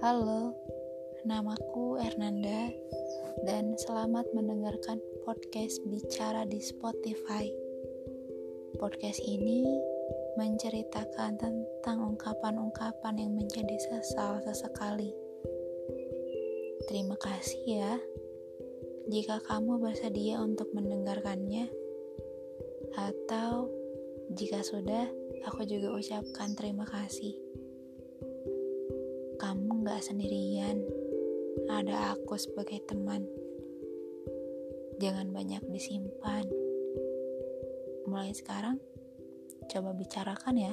Halo, namaku Ernanda dan selamat mendengarkan podcast Bicara di Spotify. Podcast ini menceritakan tentang ungkapan-ungkapan yang menjadi sesal sesekali. Terima kasih ya jika kamu bersedia untuk mendengarkannya atau jika sudah, aku juga ucapkan terima kasih. Kamu gak sendirian, ada aku sebagai teman. Jangan banyak disimpan. Mulai sekarang, coba bicarakan ya.